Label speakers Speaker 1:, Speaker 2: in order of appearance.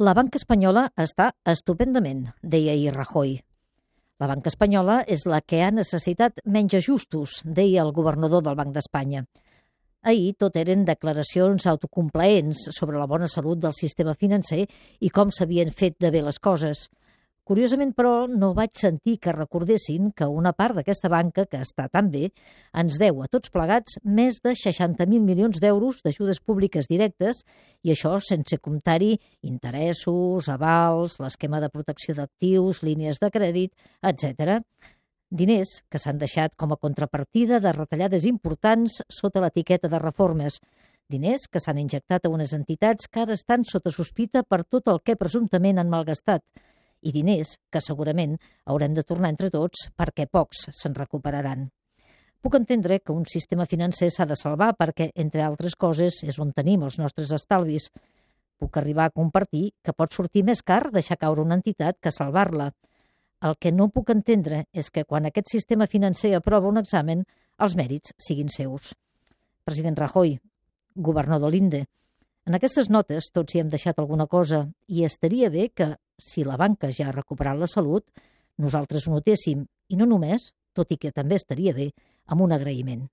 Speaker 1: La banca espanyola està estupendament, deia ahir Rajoy. La banca espanyola és la que ha necessitat menys ajustos, deia el governador del Banc d'Espanya. Ahir tot eren declaracions autocomplaents sobre la bona salut del sistema financer i com s'havien fet de bé les coses – Curiosament, però, no vaig sentir que recordessin que una part d'aquesta banca, que està tan bé, ens deu a tots plegats més de 60.000 milions d'euros d'ajudes públiques directes i això sense comptar-hi interessos, avals, l'esquema de protecció d'actius, línies de crèdit, etc. Diners que s'han deixat com a contrapartida de retallades importants sota l'etiqueta de reformes, diners que s'han injectat a unes entitats que ara estan sota sospita per tot el que presumptament han malgastat, i diners que segurament haurem de tornar entre tots perquè pocs se'n recuperaran. Puc entendre que un sistema financer s'ha de salvar perquè, entre altres coses, és on tenim els nostres estalvis. Puc arribar a compartir que pot sortir més car deixar caure una entitat que salvar-la. El que no puc entendre és que quan aquest sistema financer aprova un examen, els mèrits siguin seus. President Rajoy, governador Linde, en aquestes notes tots hi hem deixat alguna cosa i estaria bé que si la banca ja ha recuperat la salut, nosaltres ho notéssim, i no només, tot i que també estaria bé, amb un agraïment.